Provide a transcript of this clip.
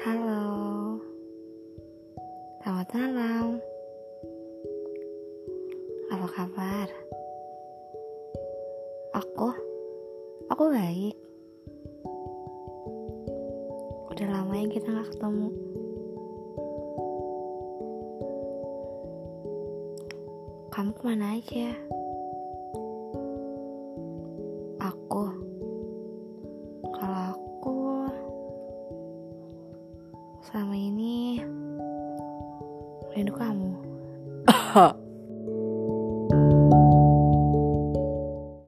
Halo, selamat malam. Apa kabar? Aku, aku baik. Udah lama yang kita gak ketemu. Kamu ke mana aja? Aku, kalau aku selama ini rindu kamu.